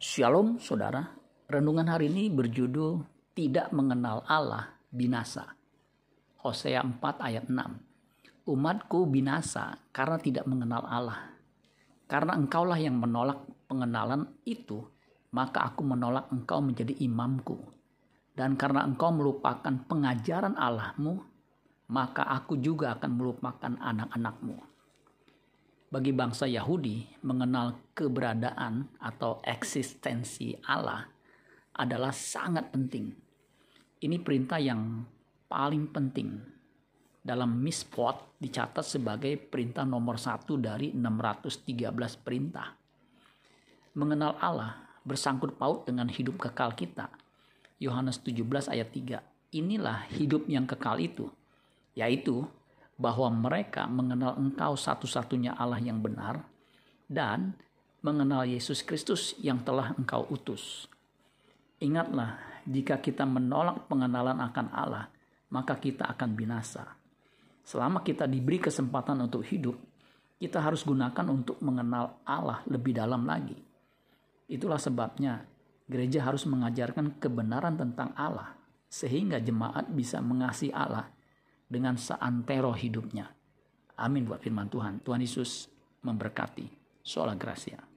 Shalom saudara, renungan hari ini berjudul Tidak Mengenal Allah Binasa. Hosea 4 ayat 6. Umatku binasa karena tidak mengenal Allah. Karena engkaulah yang menolak pengenalan itu, maka aku menolak engkau menjadi imamku. Dan karena engkau melupakan pengajaran Allahmu, maka aku juga akan melupakan anak-anakmu bagi bangsa Yahudi mengenal keberadaan atau eksistensi Allah adalah sangat penting. Ini perintah yang paling penting. Dalam Mispot dicatat sebagai perintah nomor satu dari 613 perintah. Mengenal Allah bersangkut paut dengan hidup kekal kita. Yohanes 17 ayat 3. Inilah hidup yang kekal itu, yaitu bahwa mereka mengenal Engkau satu-satunya Allah yang benar dan mengenal Yesus Kristus yang telah Engkau utus. Ingatlah, jika kita menolak pengenalan akan Allah, maka kita akan binasa. Selama kita diberi kesempatan untuk hidup, kita harus gunakan untuk mengenal Allah lebih dalam lagi. Itulah sebabnya gereja harus mengajarkan kebenaran tentang Allah, sehingga jemaat bisa mengasihi Allah dengan seantero hidupnya. Amin buat firman Tuhan. Tuhan Yesus memberkati. Sola Gracia.